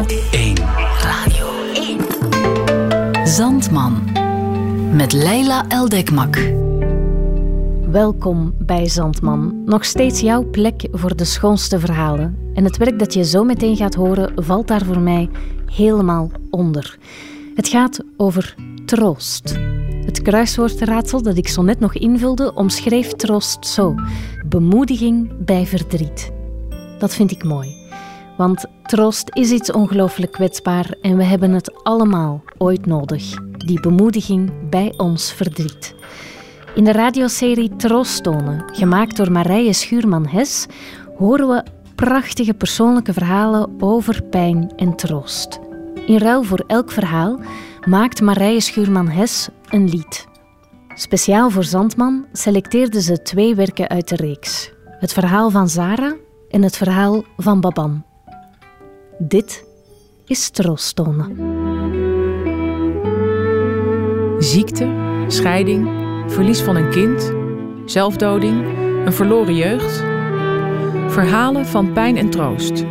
1. Radio 1. Zandman. Met Leila Eldekmak. Welkom bij Zandman. Nog steeds jouw plek voor de schoonste verhalen. En het werk dat je zo meteen gaat horen valt daar voor mij helemaal onder. Het gaat over troost. Het kruiswoordraadsel dat ik zo net nog invulde omschreef troost zo: bemoediging bij verdriet. Dat vind ik mooi. Want troost is iets ongelooflijk kwetsbaar en we hebben het allemaal ooit nodig. Die bemoediging bij ons verdriet. In de radioserie Troosttonen, gemaakt door Marije Schuurman-Hes, horen we prachtige persoonlijke verhalen over pijn en troost. In ruil voor elk verhaal maakt Marije Schuurman-Hes een lied. Speciaal voor Zandman selecteerde ze twee werken uit de reeks. Het verhaal van Zara en het verhaal van Baban. Dit is Troosttonen. Ziekte, scheiding, verlies van een kind, zelfdoding, een verloren jeugd. Verhalen van pijn en troost.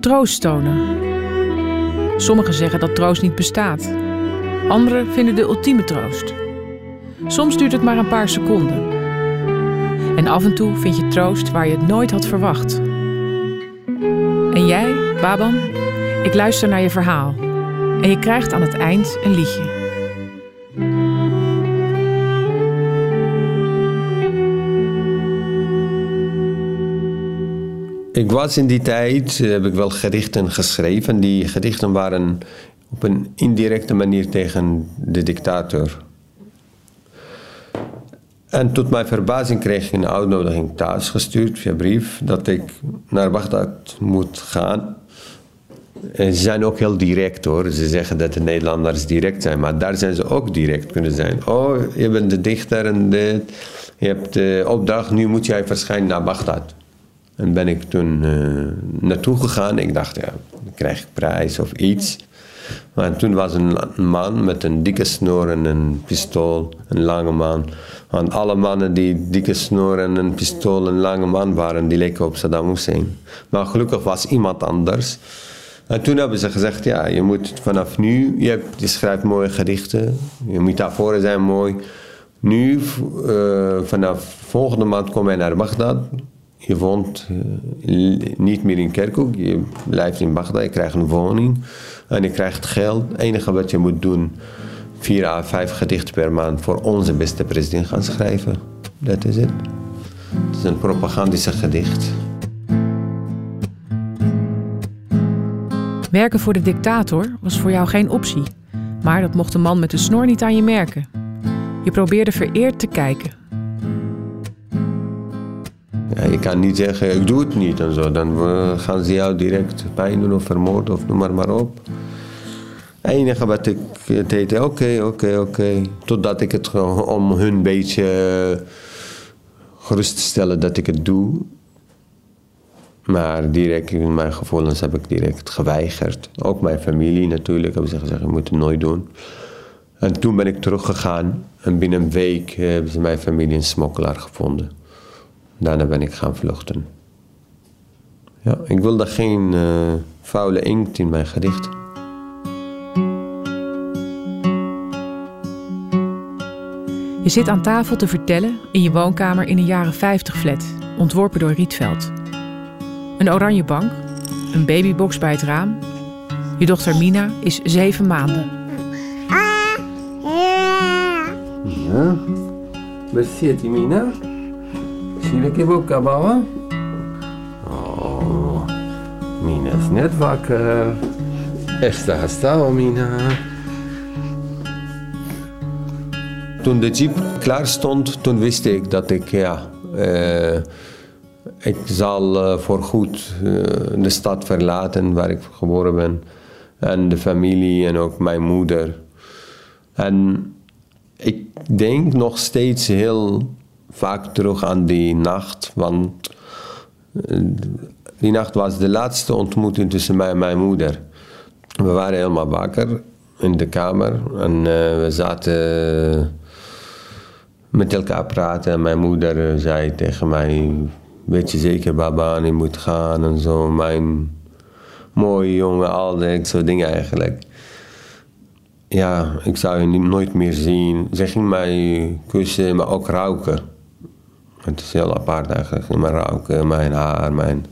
Troost tonen. Sommigen zeggen dat troost niet bestaat. Anderen vinden de ultieme troost. Soms duurt het maar een paar seconden. En af en toe vind je troost waar je het nooit had verwacht. En jij, Baban, ik luister naar je verhaal. En je krijgt aan het eind een liedje. Ik was in die tijd, eh, heb ik wel gedichten geschreven. Die gedichten waren op een indirecte manier tegen de dictator. En tot mijn verbazing kreeg ik een uitnodiging thuis gestuurd via brief dat ik naar Bagdad moet gaan. Ze zijn ook heel direct hoor. Ze zeggen dat de Nederlanders direct zijn, maar daar zijn ze ook direct kunnen zijn. Oh, je bent de dichter en dit. Je hebt de opdracht, nu moet jij verschijnen naar Bagdad. En ben ik toen uh, naartoe gegaan. Ik dacht, ja, dan krijg ik prijs of iets. Maar toen was een man met een dikke snor en een pistool, een lange man. Want alle mannen die dikke snor en een pistool en lange man waren, die leken op Saddam Hussein. Maar gelukkig was iemand anders. En toen hebben ze gezegd, ja, je moet vanaf nu, je, hebt, schrijft mooie gedichten, je metaforen zijn mooi. Nu, uh, vanaf volgende maand kom je naar Bagdad. Je woont uh, niet meer in Kerkuk, je blijft in Bagdad, je krijgt een woning en je krijgt geld. Het enige wat je moet doen, vier à vijf gedichten per maand voor onze beste president gaan schrijven. Dat is het. Het is een propagandische gedicht. Werken voor de dictator was voor jou geen optie. Maar dat mocht de man met de snor niet aan je merken. Je probeerde vereerd te kijken. Ja, je kan niet zeggen, ik doe het niet en zo. Dan uh, gaan ze jou direct pijn doen of vermoorden of noem maar, maar op. Het enige wat ik deed, oké, oké, oké. Totdat ik het om hun een beetje uh, gerust te stellen dat ik het doe. Maar direct in mijn gevoelens heb ik direct geweigerd. Ook mijn familie natuurlijk hebben ze gezegd, je moet het nooit doen. En toen ben ik teruggegaan en binnen een week hebben ze mijn familie een smokkelaar gevonden. Daarna ben ik gaan vluchten. Ja, ik wilde geen uh, vuile inkt in mijn gedicht. Je zit aan tafel te vertellen in je woonkamer in een jaren 50 flat, ontworpen door Rietveld. Een oranje bank, een babybox bij het raam. Je dochter Mina is zeven maanden. Ja, waar zit Mina? Zie lekker boek, baba? Oh, Mina is net wakker. Esta hasta, Mina. Toen de jeep klaar stond, toen wist ik dat ik, ja, uh, ik zal uh, voorgoed uh, de stad verlaten waar ik geboren ben. En de familie en ook mijn moeder. En ik denk nog steeds heel vaak terug aan die nacht. Want die nacht was de laatste ontmoeting tussen mij en mijn moeder. We waren helemaal wakker in de kamer en uh, we zaten met elkaar praten. En mijn moeder zei tegen mij: Weet je zeker, baba, je moet gaan en zo. Mijn mooie jongen, al dat soort dingen eigenlijk. Ja, ik zou je nooit meer zien. Ze ging mij kussen, maar ook ruiken. Het is heel apart eigenlijk. Mijn ruiken, mijn haar, mijn...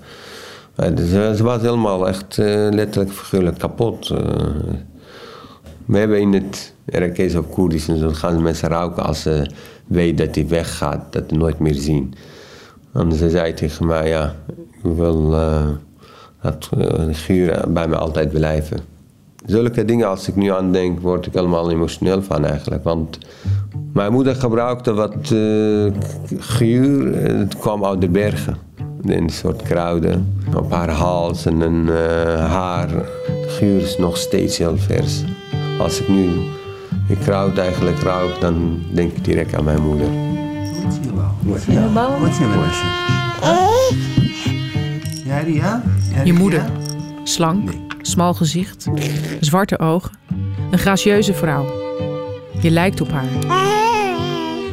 Ze, was helemaal echt letterlijk figuurlijk kapot. We hebben in het Irakees of Koerdisch en zo gaan mensen ruiken als ze weten dat hij weggaat, dat ze nooit meer zien. En ze zei tegen mij, ja, ik wil dat uh, bij me altijd blijven. Zulke dingen, als ik nu aan denk, word ik helemaal emotioneel van eigenlijk. Want mijn moeder gebruikte wat uh, guur, het kwam uit de bergen. Een soort kruiden. Op haar hals en een, haar. De geur is nog steeds heel vers. Als ik nu ik kruid eigenlijk ruik, dan denk ik direct aan mijn moeder. Wat Je moeder. Slank, smal gezicht, zwarte ogen. Een gracieuze vrouw. Je lijkt op haar.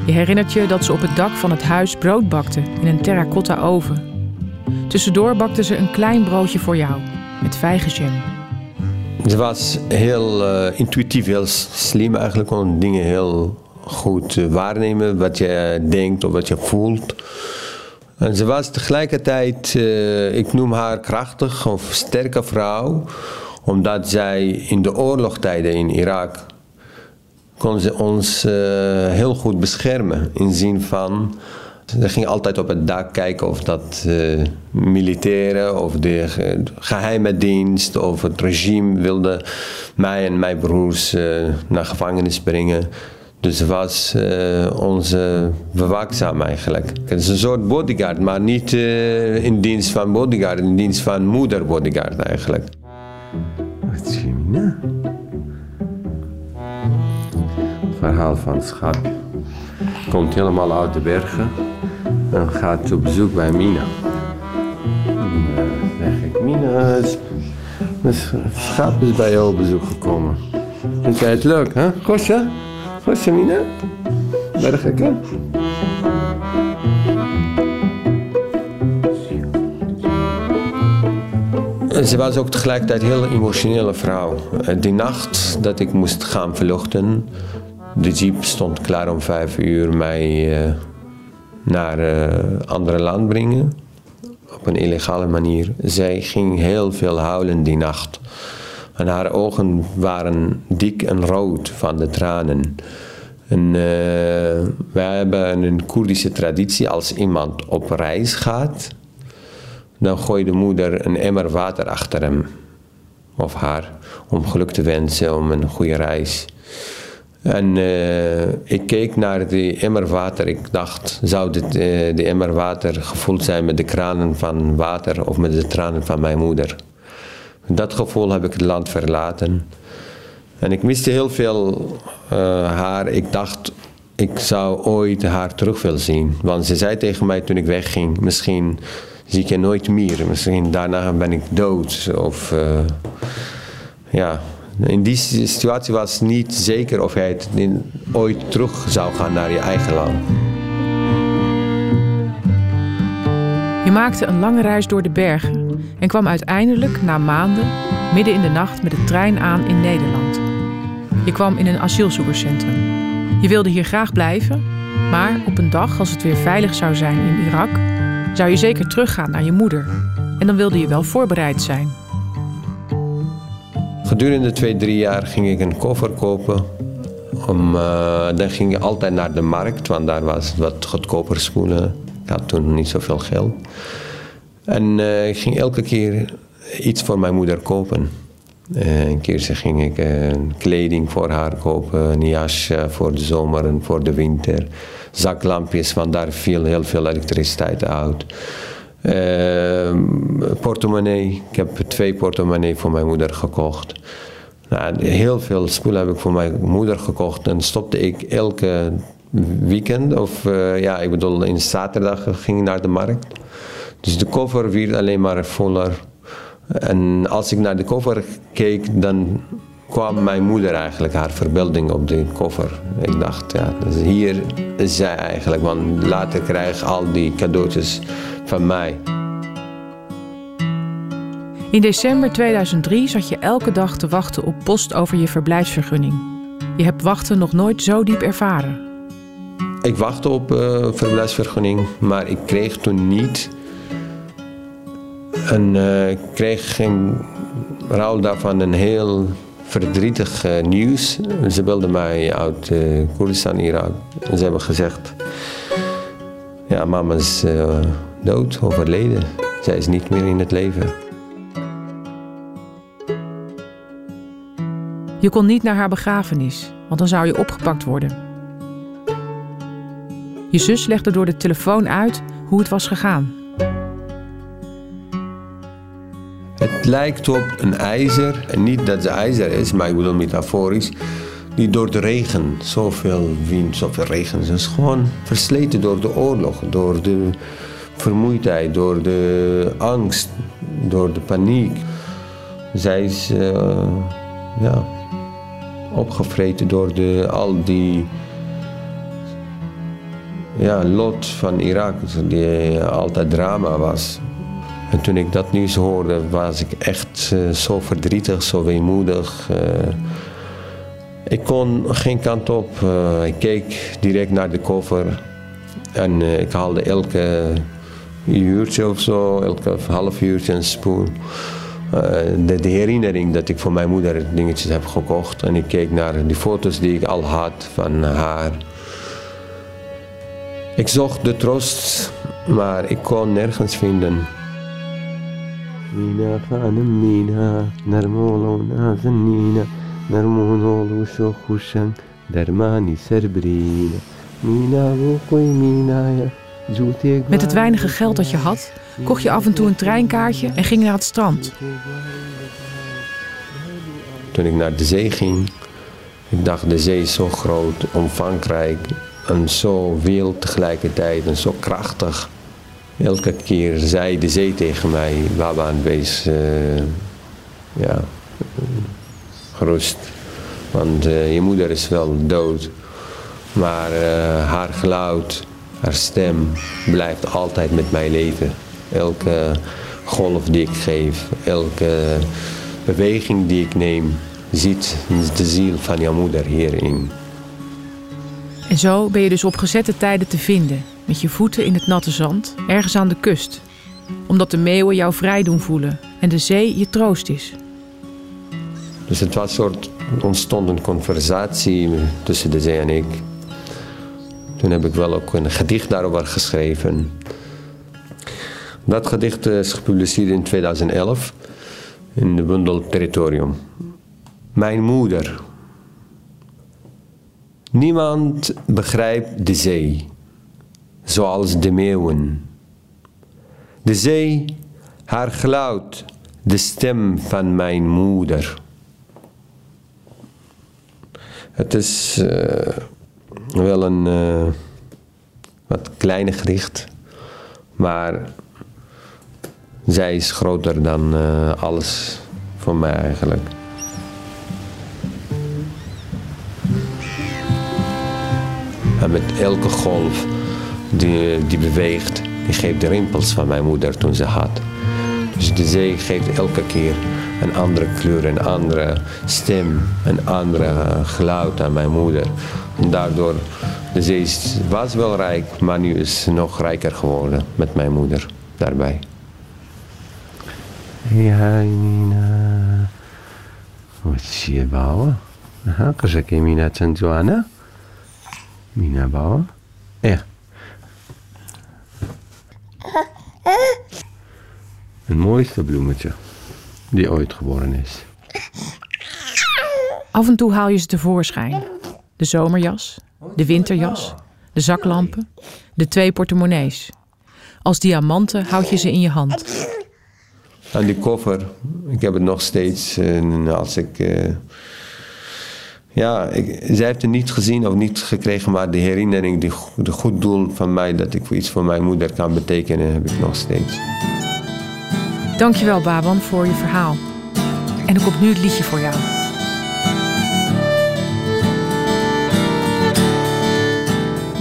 Je herinnert je dat ze op het dak van het huis brood bakte in een terracotta oven. Tussendoor bakte ze een klein broodje voor jou, met vijgenjam. Ze was heel uh, intuïtief, heel slim eigenlijk. Kon dingen heel goed uh, waarnemen. Wat je denkt of wat je voelt. En ze was tegelijkertijd, uh, ik noem haar krachtig of sterke vrouw. Omdat zij in de oorlogtijden in Irak kon ze ons heel goed beschermen. In zin van ze ging altijd op het dak kijken of dat uh, militairen of de geheime dienst of het regime wilde mij en mijn broers naar gevangenis brengen. Dus was uh, onze bewaakzaam eigenlijk. Het is een soort bodyguard, maar niet in dienst van bodyguard, in dienst van moeder bodyguard eigenlijk. Wat nou? Verhaal van Schap. Komt helemaal uit de bergen en gaat op bezoek bij Mina. Dan zeg ik, Mina, het is bij jou op bezoek gekomen. Vind jij het leuk, hè? Gosje? Gosje, Mina? Bergeke? Ze was ook tegelijkertijd een heel emotionele vrouw. Die nacht dat ik moest gaan vluchten, de jeep stond klaar om vijf uur mij uh, naar uh, andere land brengen. Op een illegale manier. Zij ging heel veel huilen die nacht. En haar ogen waren dik en rood van de tranen. En uh, wij hebben een Koerdische traditie. Als iemand op reis gaat, dan gooit de moeder een emmer water achter hem of haar. Om geluk te wensen, om een goede reis. En uh, ik keek naar die emmer water. Ik dacht, zou dit, uh, de emmer water gevuld zijn met de kranen van water of met de tranen van mijn moeder? Dat gevoel heb ik het land verlaten. En ik miste heel veel uh, haar. Ik dacht, ik zou ooit haar terug willen zien. Want ze zei tegen mij toen ik wegging, misschien zie ik je nooit meer. Misschien daarna ben ik dood. Of ja, in die situatie was het niet zeker of jij ooit terug zou gaan naar je eigen land. Maakte een lange reis door de bergen en kwam uiteindelijk na maanden midden in de nacht met de trein aan in Nederland. Je kwam in een asielzoekerscentrum. Je wilde hier graag blijven, maar op een dag als het weer veilig zou zijn in Irak, zou je zeker teruggaan naar je moeder. En dan wilde je wel voorbereid zijn. Gedurende twee, drie jaar ging ik een koffer kopen. Om, uh, dan ging ik altijd naar de markt, want daar was wat goedkoper spullen. Ik had toen niet zoveel geld. En uh, ik ging elke keer iets voor mijn moeder kopen. Uh, een keer ging ik kleding voor haar kopen, een jas voor de zomer en voor de winter. Zaklampjes, want daar viel heel veel elektriciteit uit. Portemonnee. Ik heb twee portemonnee voor mijn moeder gekocht. Nou, heel veel spullen heb ik voor mijn moeder gekocht. En stopte ik elke weekend, of uh, ja, ik bedoel, in zaterdag ging ik naar de markt. Dus de koffer werd alleen maar voller. En als ik naar de koffer keek, dan kwam mijn moeder eigenlijk, haar verbeelding op de koffer. Ik dacht, ja, dus hier is zij eigenlijk, want later krijg ik al die cadeautjes van mij. In december 2003 zat je elke dag te wachten op post over je verblijfsvergunning. Je hebt wachten nog nooit zo diep ervaren. Ik wachtte op uh, verblijfsvergunning, maar ik kreeg toen niet. En ik kreeg geen daarvan een heel verdrietig uh, nieuws. Ze wilden mij uit Koerdistan, Irak. En ze hebben gezegd: Ja, mama is dood, overleden. Zij is niet meer in het leven. Je kon niet naar haar begrafenis, want dan zou je opgepakt worden. Je zus legde door de telefoon uit hoe het was gegaan. Het lijkt op een ijzer, en niet dat ze ijzer is, maar ik bedoel metaforisch, die door de regen, zoveel wind, zoveel regen, ze is gewoon versleten door de oorlog, door de vermoeidheid, door de angst, door de paniek. Zij is uh, ja, opgevreten door de, al die ja, lot van Irak, die altijd drama was. En toen ik dat nieuws hoorde, was ik echt uh, zo verdrietig, zo weemoedig. Uh, ik kon geen kant op. Uh, ik keek direct naar de koffer. En ik haalde elke uurtje of zo, elke half uurtje een spoel. De, de, herinnering dat ik voor mijn moeder dingetjes heb gekocht. En ik keek naar die foto's die ik al had van haar. Ik zocht de troost, maar ik kon nergens vinden. Mina khanam mina, narmolo na zanina, serbrina. Mina wokoi mina. Met het weinige geld dat je had, kocht je af en toe een treinkaartje en ging naar het strand. Toen ik naar de zee ging, ik dacht de zee is zo groot, omvangrijk, en zo wild tegelijkertijd en zo krachtig. Elke keer zei de zee tegen mij, Baba, wees uh, ja, gerust. Want uh, je moeder is wel dood. Maar uh, haar geluid, haar stem blijft altijd met mij leven. Elke golf die ik geef, elke beweging die ik neem, ziet de ziel van jouw moeder hierin. En zo ben je dus op gezette tijden te vinden, met je voeten in het natte zand, ergens aan de kust. Omdat de meeuwen jou vrij doen voelen en de zee je troost is. Dus het was een soort, ontstond een conversatie tussen de zee en ik. Toen heb ik wel ook een gedicht daarover geschreven. Dat gedicht is gepubliceerd in 2011 in de bundel Territorium. Mijn moeder, Niemand begrijpt de zee, zoals de meeuwen. De zee, haar geluid, de stem van mijn moeder. Het is uh, wel een uh, wat kleine gedicht, maar zij is groter dan uh, alles voor mij eigenlijk. En met elke golf die, die beweegt, die geeft de rimpels van mijn moeder toen ze had. Dus de zee geeft elke keer een andere kleur, een andere stem, een andere geluid aan mijn moeder. En daardoor, de zee was wel rijk, maar nu is ze nog rijker geworden met mijn moeder daarbij. Ja, Mina. Wat zie je bouwen? Aha, ik Mina Joanna. Mina bouwen. Ja. Het mooiste bloemetje die ooit geboren is. Af en toe haal je ze tevoorschijn. De zomerjas, de winterjas, de zaklampen, de twee portemonnees. Als diamanten houd je ze in je hand. En die koffer, ik heb het nog steeds. En als ik uh, ja, ik, zij heeft het niet gezien of niet gekregen, maar de herinnering, die, de goed doel van mij dat ik iets voor mijn moeder kan betekenen, heb ik nog steeds. Dankjewel, Baban, voor je verhaal. En er komt nu het liedje voor jou.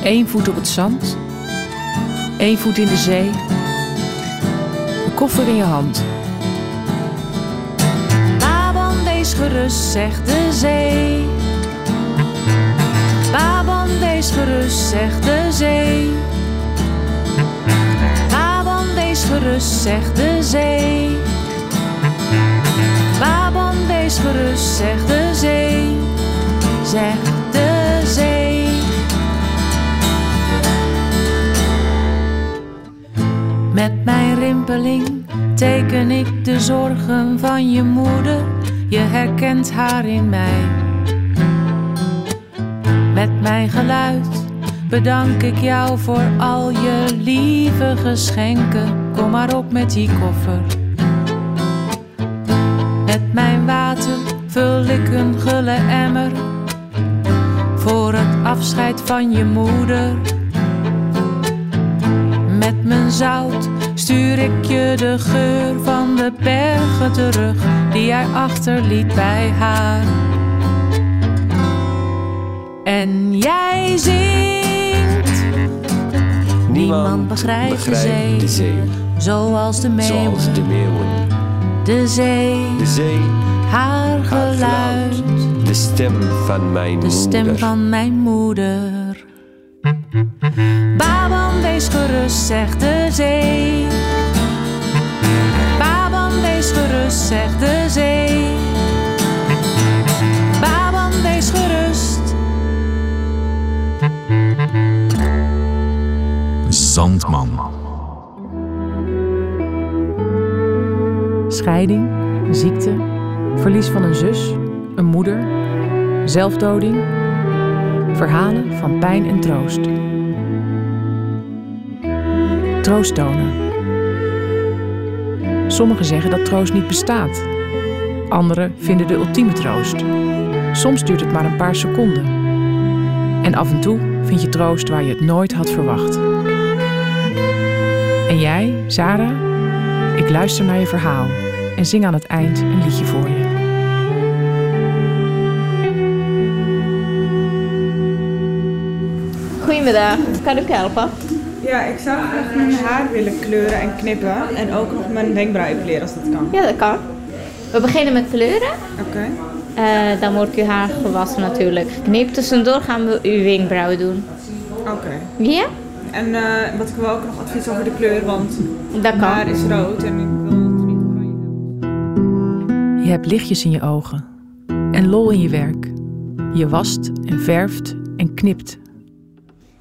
Eén voet op het zand, één voet in de zee, een koffer in je hand. gerust, zegt de zee. Wees gerust, zegt de zee. Brabant, wees gerust, zegt de zee. Brabant, wees gerust, zegt de zee. Zegt de zee. Met mijn rimpeling teken ik de zorgen van je moeder. Je herkent haar in mij. Met mijn geluid bedank ik jou voor al je lieve geschenken. Kom maar op met die koffer. Met mijn water vul ik een gulle emmer voor het afscheid van je moeder. Met mijn zout stuur ik je de geur van de bergen terug die hij achterliet bij haar. En jij zingt. Niemand begrijpt, de, zee, de zee, zoals de meeuwen. zoals de meeuwen. De zee, De zee, haar haar geluid, de stem van mijn de moeder. stem van mijn moeder. Baban, wees gerust, zegt de zee. Baban, wees gerust, zegt de zee. Zandman. Scheiding, ziekte, verlies van een zus, een moeder, zelfdoding. Verhalen van pijn en troost. Troost tonen. Sommigen zeggen dat troost niet bestaat. Anderen vinden de ultieme troost. Soms duurt het maar een paar seconden. En af en toe vind je troost waar je het nooit had verwacht. En jij, Sarah? Ik luister naar je verhaal en zing aan het eind een liedje voor je. Goedemiddag, kan ik helpen? Ja, ik zou graag mijn haar willen kleuren en knippen. En ook nog mijn wenkbrauwen epileren als dat kan. Ja, dat kan. We beginnen met kleuren. Oké. Eh, dan wordt uw haar gewassen natuurlijk. Geknipt. Tussendoor gaan we uw wenkbrauwen doen. Oké. Ja? En eh, wat ik wil ook nog advies over de kleur, want Dat mijn kan. haar is rood en ik wil het niet oranje hebben. Je hebt lichtjes in je ogen en lol in je werk. Je wast en verft en knipt.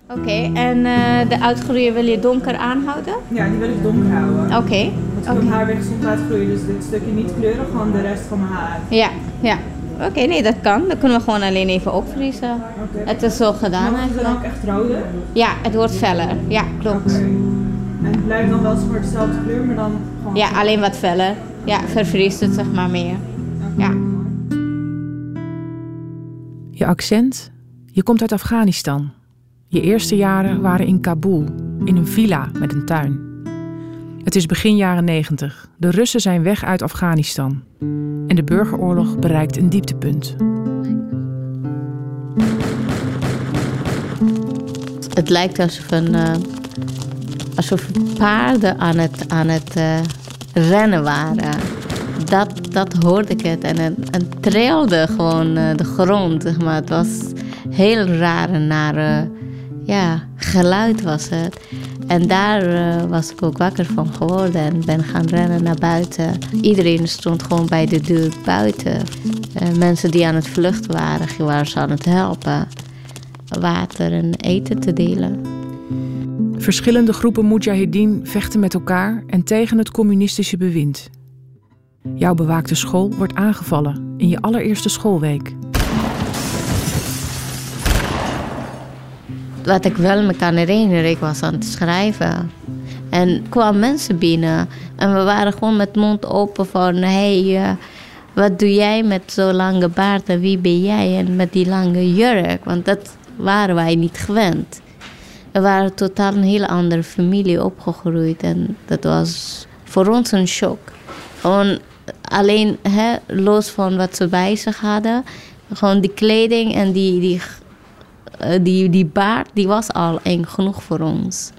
Oké, en eh, de uitgroeien wil je donker aanhouden? Ja, die wil ik donker houden. Oké. Want ik wil Oké. mijn haar weer gezond laten groeien, dus dit stukje niet kleuren, gewoon de rest van mijn haar. Ja, ja. Oké, nee, dat kan. Dan kunnen we gewoon alleen even opvriezen. Oké. Het is zo gedaan Mag het dan ook echt rode? Ja, het wordt feller. Ja, klopt. En het blijft dan wel voor dezelfde kleur, maar dan gewoon... Ja, alleen wat feller. Ja, vervriest het zeg maar meer. Ja. Je accent? Je komt uit Afghanistan. Je eerste jaren waren in Kabul, in een villa met een tuin. Het is begin jaren 90. De Russen zijn weg uit Afghanistan. En de burgeroorlog bereikt een dieptepunt. Het lijkt alsof, een, eh, alsof paarden aan het, aan het eh, rennen waren. Dat, dat hoorde ik het. En het, trilde gewoon eh, de grond. Zeg maar. Het was heel raar en nare ja, geluid was het. En daar eh, was ik ook wakker van geworden en ben gaan rennen naar buiten. Iedereen stond gewoon bij de deur buiten. Eh, mensen die aan het vluchten waren, waren ze aan het helpen water en eten te delen. Verschillende groepen mujahideen vechten met elkaar en tegen het communistische bewind. Jouw bewaakte school wordt aangevallen in je allereerste schoolweek. Wat ik wel me kan herinneren, ik was aan het schrijven. En kwamen mensen binnen en we waren gewoon met mond open van... hé, hey, eh, wat doe jij met zo'n lange baard en wie ben jij? En met die lange jurk, want dat waren wij niet gewend. We waren totaal een hele andere familie opgegroeid en dat was voor ons een shock. Gewoon alleen hè, los van wat ze bij zich hadden, gewoon die kleding en die, die, eh, die, die baard, die was al eng genoeg voor ons.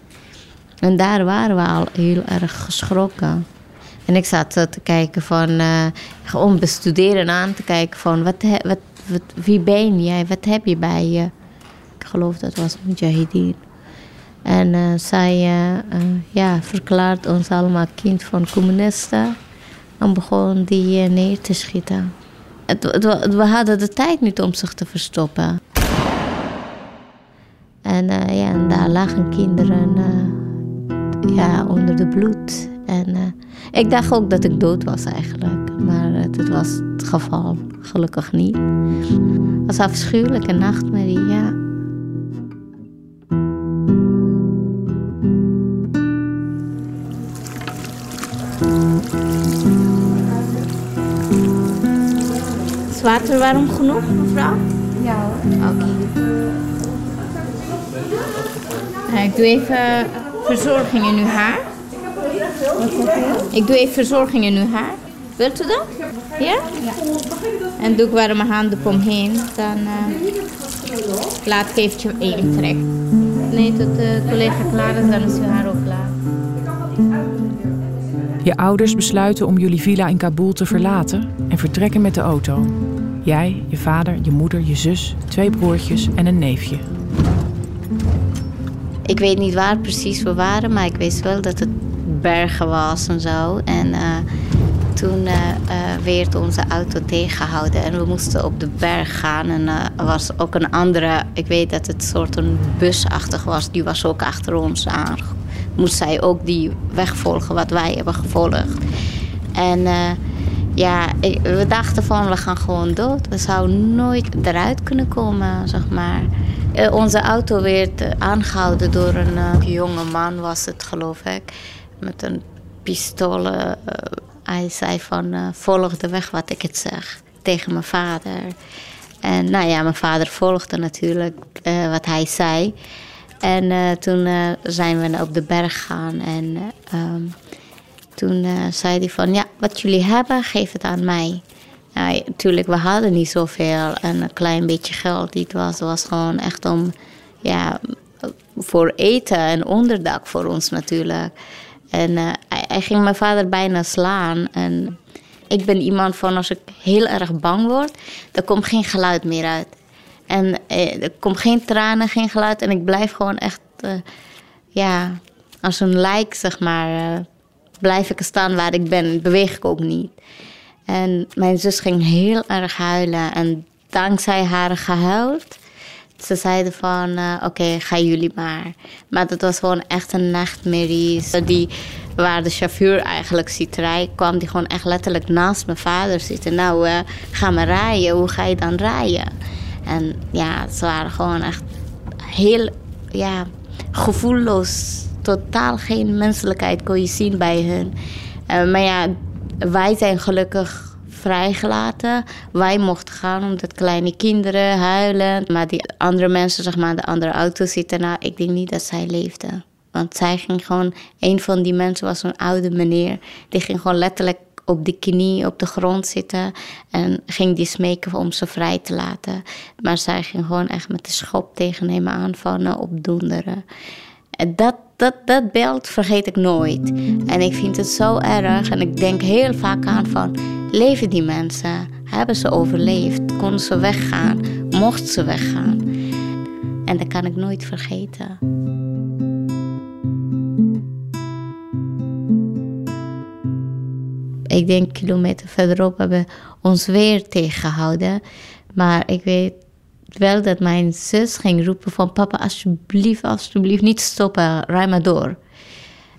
En daar waren we al heel erg geschrokken. En ik zat te kijken van, uh, gewoon bestuderen aan te kijken van, wat, wat, wat, wie ben jij, wat heb je bij je? Ik geloof dat was Mujahideen. En uh, zij uh, ja, verklaart ons allemaal kind van communisten. En begon die neer te schieten. Het, we hadden de tijd niet om zich te verstoppen. En, ja, en daar lagen kinderen ja, onder de bloed. En ik dacht ook dat ik dood was eigenlijk. Maar het was het geval gelukkig niet. Het was afschuwelijke nachtmerrie, ja. Water warm genoeg, mevrouw? Ja hoor. Oké. Ik doe even verzorging in uw haar. Ik doe even verzorging in uw haar. Wilt u dat? Ja? Ja. En doe ik warme handen omheen. Dan uh, laat ik eventjes even trekken. Nee, tot de collega klaar is, dan is uw haar ook klaar. Je ouders besluiten om jullie villa in Kabul te verlaten en vertrekken met de auto. Jij, je vader, je moeder, je zus, twee broertjes en een neefje. Ik weet niet waar precies we waren, maar ik wist wel dat het bergen was en zo. En uh, toen uh, werd onze auto tegengehouden en we moesten op de berg gaan. En er was ook een andere, ik weet dat het soort een busachtig was, die was ook achter ons aan. Moest zij ook die weg volgen wat wij hebben gevolgd. En ja, we dachten van we gaan gewoon dood. We zouden nooit eruit kunnen komen, zeg maar. onze auto werd aangehouden door een jonge man, was het geloof ik met een pistool. Hij zei van volg de weg wat ik het zeg tegen mijn vader. En nou ja, mijn vader volgde natuurlijk wat hij zei. En toen zijn we op de berg gegaan en um, toen zei hij van ja, wat jullie hebben, geef het aan mij. Nou, natuurlijk, we hadden niet zoveel en een klein beetje geld. Dit was, was gewoon echt om ja, voor eten en onderdak voor ons natuurlijk. En uh, hij, ging mijn vader bijna slaan. En ik ben iemand van als ik heel erg bang word, dan komt geen geluid meer uit. En eh, er komt geen tranen, geen geluid. En ik blijf gewoon echt, ja, als een lijk, zeg maar, blijf ik staan waar ik ben. Beweeg ik ook niet. En mijn zus ging heel erg huilen. En dankzij haar gehuild ze zeiden van, uh, oké, okay, ga jullie maar. Maar dat was gewoon echt een nachtmerrie. Die, waar de chauffeur eigenlijk ziet rijden, kwam die gewoon echt letterlijk naast mijn vader zitten. Nou, uh, ga maar rijden. Hoe ga je dan rijden? En ja, ze waren gewoon echt heel, ja, gevoelloos. Totaal geen menselijkheid kon je zien bij hun. Uh, maar ja, wij zijn gelukkig vrijgelaten. Wij mochten gaan omdat kleine kinderen huilen. Maar die andere mensen, zeg maar, de andere auto zitten. Nou, ik denk niet dat zij leefden. Want zij ging gewoon, een van die mensen was een oude meneer. Die ging gewoon letterlijk op de knie op de grond zitten. En ging die smeken om ze vrij te laten. Maar zij ging gewoon echt met de schop tegen hem aanvallen, opdoenderen. Dat, dat, dat beeld vergeet ik nooit. En ik vind het zo erg. En ik denk heel vaak aan van Leven die mensen? Hebben ze overleefd? Konden ze weggaan? Mochten ze weggaan? En dat kan ik nooit vergeten. Ik denk kilometer verderop hebben we ons weer tegengehouden. Maar ik weet wel dat mijn zus ging roepen van... papa, alsjeblieft, alsjeblieft, niet stoppen, rij maar door.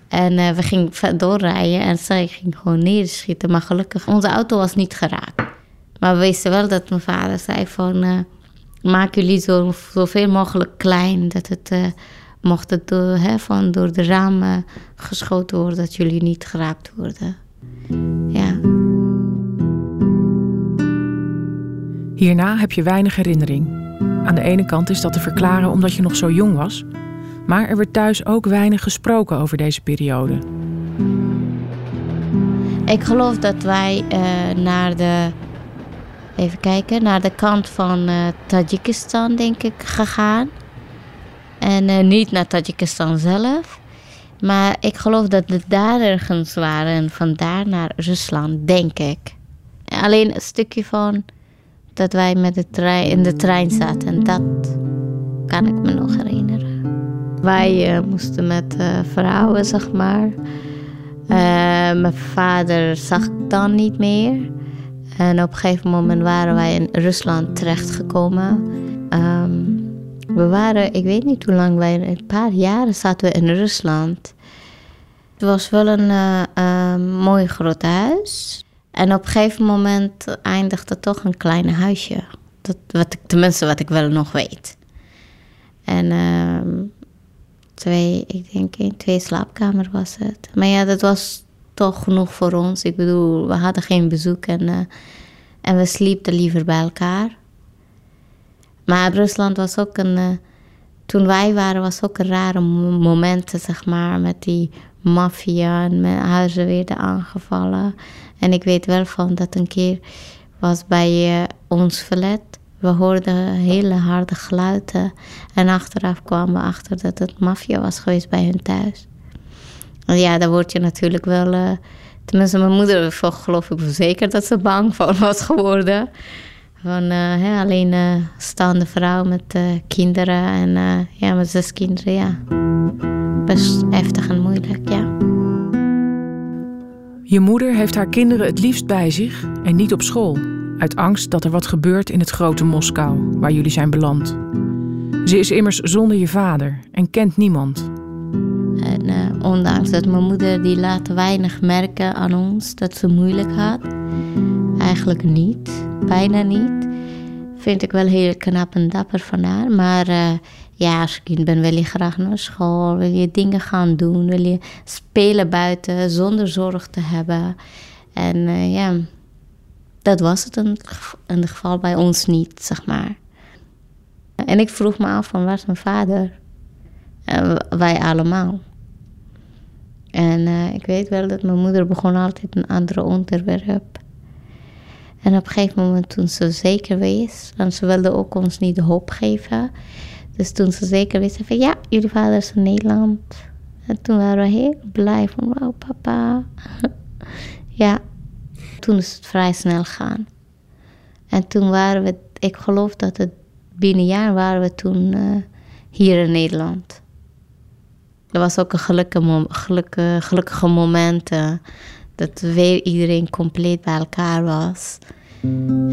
En uh, we gingen doorrijden en zij ging gewoon neerschieten. Maar gelukkig, onze auto was niet geraakt. Maar we wisten wel dat mijn vader zei van... Uh, maak jullie zo, zoveel mogelijk klein. Dat het uh, mocht het door, hè, van door de ramen geschoten worden... dat jullie niet geraakt worden. Ja. Hierna heb je weinig herinnering. Aan de ene kant is dat te verklaren omdat je nog zo jong was... Maar er werd thuis ook weinig gesproken over deze periode. Ik geloof dat wij uh, naar de. Even kijken, naar de kant van uh, Tajikistan, denk ik, gegaan. En uh, niet naar Tajikistan zelf. Maar ik geloof dat het daar ergens waren en vandaar naar Rusland, denk ik. Alleen een stukje van dat wij met de trein, in de trein zaten, dat kan ik me nog herinneren. Wij uh, moesten met uh, vrouwen, zeg maar. Uh, mijn vader zag ik dan niet meer. En op een gegeven moment waren wij in Rusland terechtgekomen. Um, we waren, ik weet niet hoe lang wij, een paar jaren zaten we in Rusland. Het was wel een mooi groot huis. En op een gegeven moment eindigde toch een klein huisje. Dat, wat ik, tenminste, wat ik wel nog weet. En uh, twee, ik denk in twee slaapkamer was het. Maar ja, dat was toch genoeg voor ons. Ik bedoel, we hadden geen bezoek en, uh, en we sliepen liever bij elkaar. Maar Rusland was ook een. Uh, toen wij waren, was ook een rare momenten, zeg maar, met die maffia en mijn huizen werden aangevallen. En ik weet wel van dat een keer was bij uh, ons verlet. We hoorden hele harde geluiden. En achteraf kwamen we achter dat het maffia was geweest bij hun thuis. En ja, daar word je natuurlijk wel. Uh, tenminste, mijn moeder geloof ik zeker dat ze bang voor was geworden. Van uh, alleen uh, staande vrouw met kinderen en ja, met zes kinderen, ja. Best heftig en moeilijk, ja. Je moeder heeft haar kinderen het liefst bij zich en niet op school. Uit angst dat er wat gebeurt in het grote Moskou, waar jullie zijn beland. Ze is immers zonder je vader en kent niemand. En ondanks dat mijn moeder die laat weinig merken aan ons dat ze moeilijk had, eigenlijk niet bijna niet. Vind ik wel heel knap en dapper van haar. Maar uh, ja, als kind ben wil je graag naar school. Wil je dingen gaan doen. Wil je spelen buiten zonder zorg te hebben. En uh, ja, dat was het in, het geval bij ons niet, zeg maar. En ik vroeg me af van waar is mijn vader? Wij allemaal. En uh, ik weet wel dat mijn moeder begon altijd een andere onderwerp. En op een gegeven moment toen ze zeker wees, en ze wilde ook ons niet hoop geven. Dus toen ze zeker zei van ja, jullie vader is in Nederland. En toen waren we heel blij van wauw papa. ja, toen is het vrij snel gaan. En toen waren we, ik geloof dat het binnen een jaar waren we toen uh, hier in Nederland. Dat was ook een gelukkige, gelukkige, gelukkige moment. Uh, dat weer iedereen compleet bij elkaar was.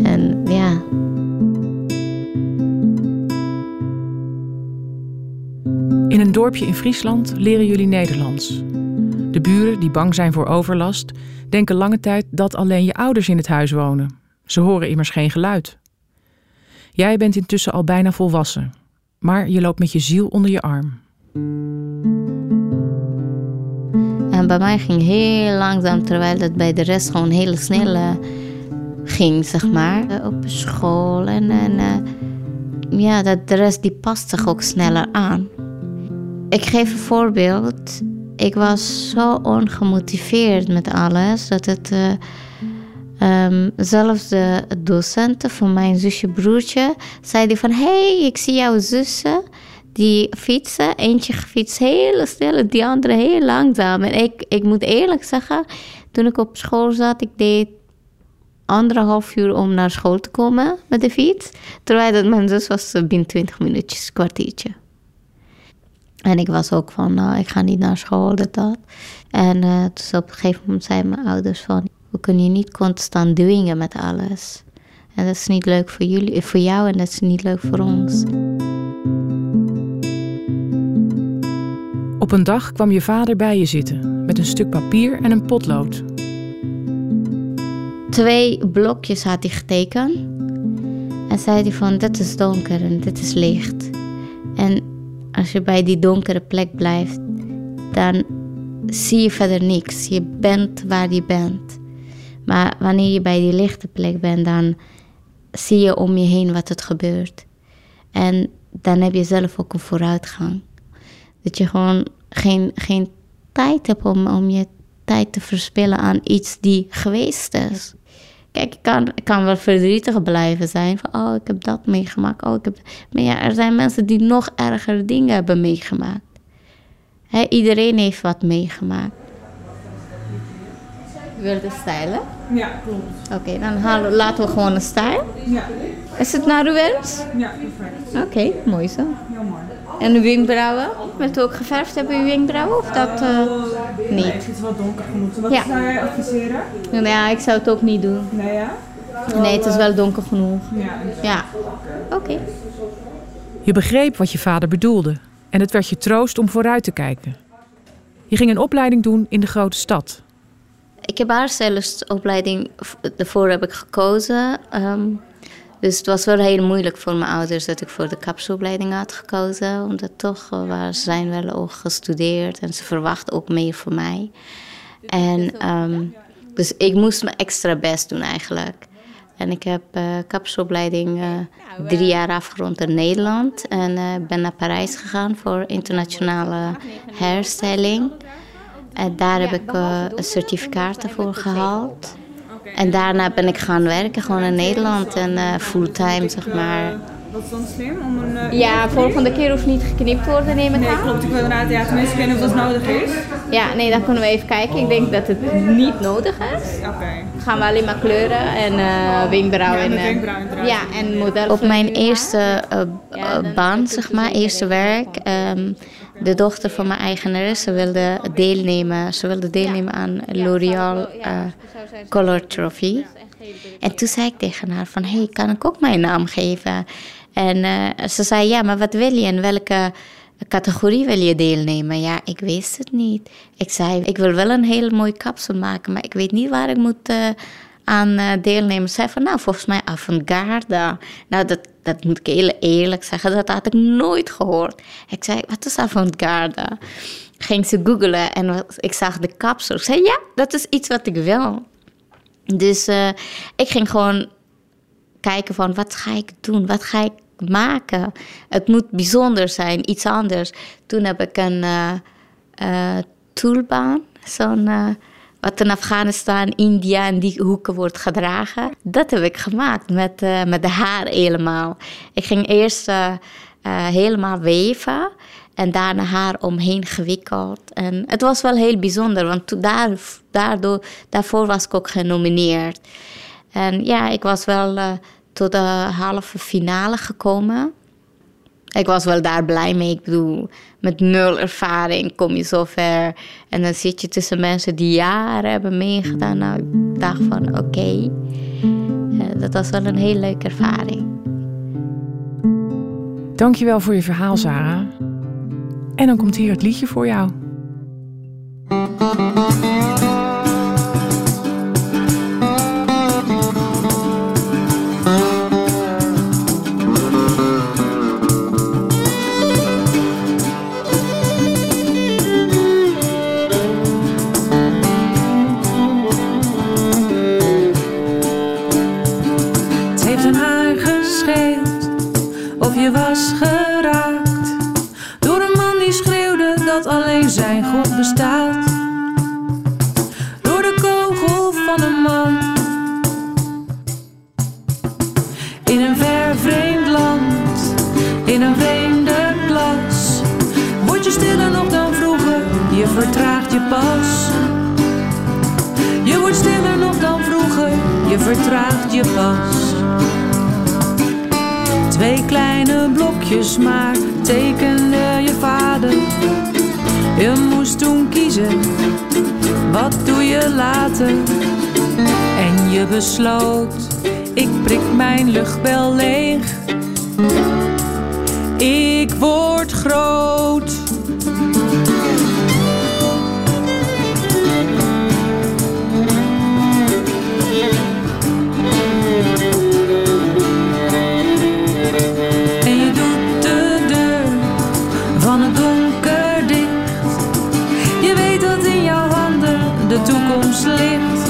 En ja. In een dorpje in Friesland leren jullie Nederlands. De buren die bang zijn voor overlast, denken lange tijd dat alleen je ouders in het huis wonen. Ze horen immers geen geluid. Jij bent intussen al bijna volwassen, maar je loopt met je ziel onder je arm. En bij mij ging heel langzaam, terwijl het bij de rest gewoon heel snel uh, ging, zeg maar. Uh, op school en, en uh, ja, dat de rest die past zich ook sneller aan. Ik geef een voorbeeld. Ik was zo ongemotiveerd met alles dat het. Um, zelfs de docenten van mijn zusje broertje zeiden van... hey, ik zie jouw zussen die fietsen. Eentje fietst heel snel, die andere heel langzaam. En ik, ik moet eerlijk zeggen, toen ik op school zat, ik deed anderhalf uur om naar school te komen met de fiets. Terwijl dat mijn zus was binnen 20 minuutjes, kwartiertje. En ik was ook van, nou, ik ga niet naar school, dat, dat. En uh, dus op een gegeven moment zeiden mijn ouders van... we kunnen je niet constant dwingen met alles. En dat is niet leuk voor, jullie, voor jou en dat is niet leuk voor ons. Op een dag kwam je vader bij je zitten met een stuk papier en een potlood. Twee blokjes had hij getekend. En zei hij van dit is donker en dit is licht. En als je bij die donkere plek blijft, dan zie je verder niks. Je bent waar je bent. Maar wanneer je bij die lichte plek bent, dan zie je om je heen wat er gebeurt. En dan heb je zelf ook een vooruitgang. Dat je gewoon geen, geen tijd hebt om, om je tijd te verspillen aan iets die geweest is. Kijk, ik kan, ik kan wel verdrietig blijven zijn van, oh, ik heb dat meegemaakt. Oh, ik heb... Maar ja, er zijn mensen die nog erger dingen hebben meegemaakt. Iedereen heeft wat meegemaakt. Wil je stijlen? Ja, klopt. Oké, dan halen, laten we gewoon een stijl. Ja, Is het naar uw wens? ja perfect. Oké, mooi zo. Heel mooi. En de wenkbrauwen? Wilt u ook geverfd hebben, uw wenkbrauwen? Of dat eh, Nee, niet? ik vind het wel donker genoeg. Wat Ja. zou jij adviseren? Nou ja, ik zou het ook niet doen. Nee, ja? Nee, het is wel donker genoeg. Ja, Ja. Oké. Je begreep wat je vader bedoelde en het werd je troost om vooruit te kijken. Je ging een opleiding doen in de grote stad. Ik heb haarstylistsopleiding, daarvoor heb ik gekozen. Ehm, dus het was wel heel moeilijk voor mijn ouders dat ik voor de kapsopleiding had gekozen. Omdat toch, waar ze zijn wel ook gestudeerd en ze verwachten ook meer van mij. En ehm, dus ik moest mijn extra best doen eigenlijk. En ik heb eh, drie jaar afgerond in Nederland. En eh, ben naar Parijs gegaan voor internationale hairstyling. En daar heb ik een certificaat voor gehaald. En daarna ben ik gaan werken, gewoon in Nederland. En eh, fulltime, zeg maar. Wat is dan slim om een... eh, Ja, volgende keer hoeft niet geknipt worden, neem ik Nee, aan. klopt. Ik wil inderdaad, ja, tenminste, ik weet of dat nodig is. Ja, nee, dan kunnen we even kijken. Ik denk dat het niet nodig is. Oké. gaan we alleen maar kleuren en eh wenkbrauwen. Ja, en, eh, wenkbrauwen. Ja, en model. Op mijn eerste eh, eh, baan, zeg maar, eerste werk. ehm, de dochter van mijn eigenaresse wilde deelnemen. Ze wilde deelnemen aan L'Oreal eh, Color Trophy. En toen zei ik tegen haar van, hey, kan ik ook mijn naam geven? En eh, ze zei, ja, maar wat wil je en welke categorie wil je deelnemen? Ja, ik wist het niet. Ik zei, ik wil wel een heel mooi kapsel maken, maar ik weet niet waar ik moet eh, aan eh, deelnemen. Ze zei van, nou, volgens mij avant-garde. Nou, dat, dat moet ik heel eerlijk zeggen, dat had ik nooit gehoord. Ik zei, wat is avant-garde? Ging ze googlen en ik zag de kapsel. Ik zei, ja, dat is iets wat ik wil. Dus eh, ik ging gewoon kijken van wat ga ik doen, wat ga ik maken. Het moet bijzonder zijn, iets anders. Toen heb ik een eh eh, toolbaan, zo'n wat in Afghanistan, India en die hoeken wordt gedragen. Dat heb ik gemaakt met, eh, met de haar helemaal. Ik ging eerst eh, eh, helemaal weven en daarna haar omheen gewikkeld. En het was wel heel bijzonder, want daar, daardoor, daarvoor was ik ook genomineerd. En ja, ik was wel tot de halve finale gekomen. Ik was wel daar blij mee. Ik bedoel, met nul ervaring kom je zo ver. En dan zit je tussen mensen die jaren hebben meegedaan. Nou, ik dacht van oké, eh, dat was wel een heel leuke ervaring. Dankjewel voor je verhaal, Sarah. En dan komt hier het liedje voor jou. Of je was geraakt door een man die schreeuwde dat alleen zijn God bestaat. Door de kogel van een man in een ver vreemd land, in een vreemde klas. Word je stiller nog dan vroeger, je vertraagt je pas. Je wordt stiller nog dan vroeger, je vertraagt je pas. Twee kleine blokjes maar tekende je vader. Je moest toen kiezen, wat doe je later? En je besloot, ik prik mijn luchtbel leeg. Ik word groot. De toekomst ligt.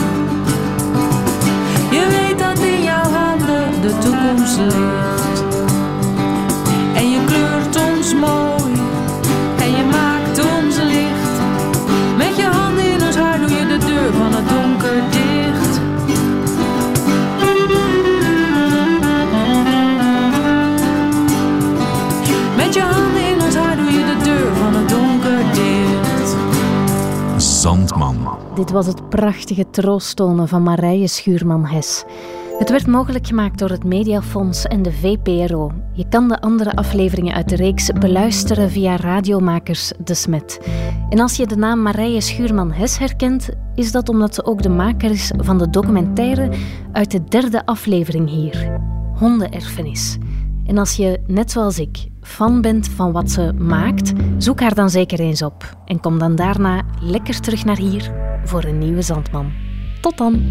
Je weet dat in jouw handen de toekomst ligt. Dit was het prachtige troosttonen van Marije Schuurman-Hes. Het werd mogelijk gemaakt door het Mediafonds en de VPRO. Je kan de andere afleveringen uit de reeks beluisteren via radiomakers De Smet. En als je de naam Marije Schuurman-Hes herkent, is dat omdat ze ook de maker is van de documentaire uit de derde aflevering hier, Hondenerfenis. En als je, net zoals ik, fan bent van wat ze maakt, zoek haar dan zeker eens op. En kom dan daarna lekker terug naar hier voor een nieuwe Zandman. Tot dan!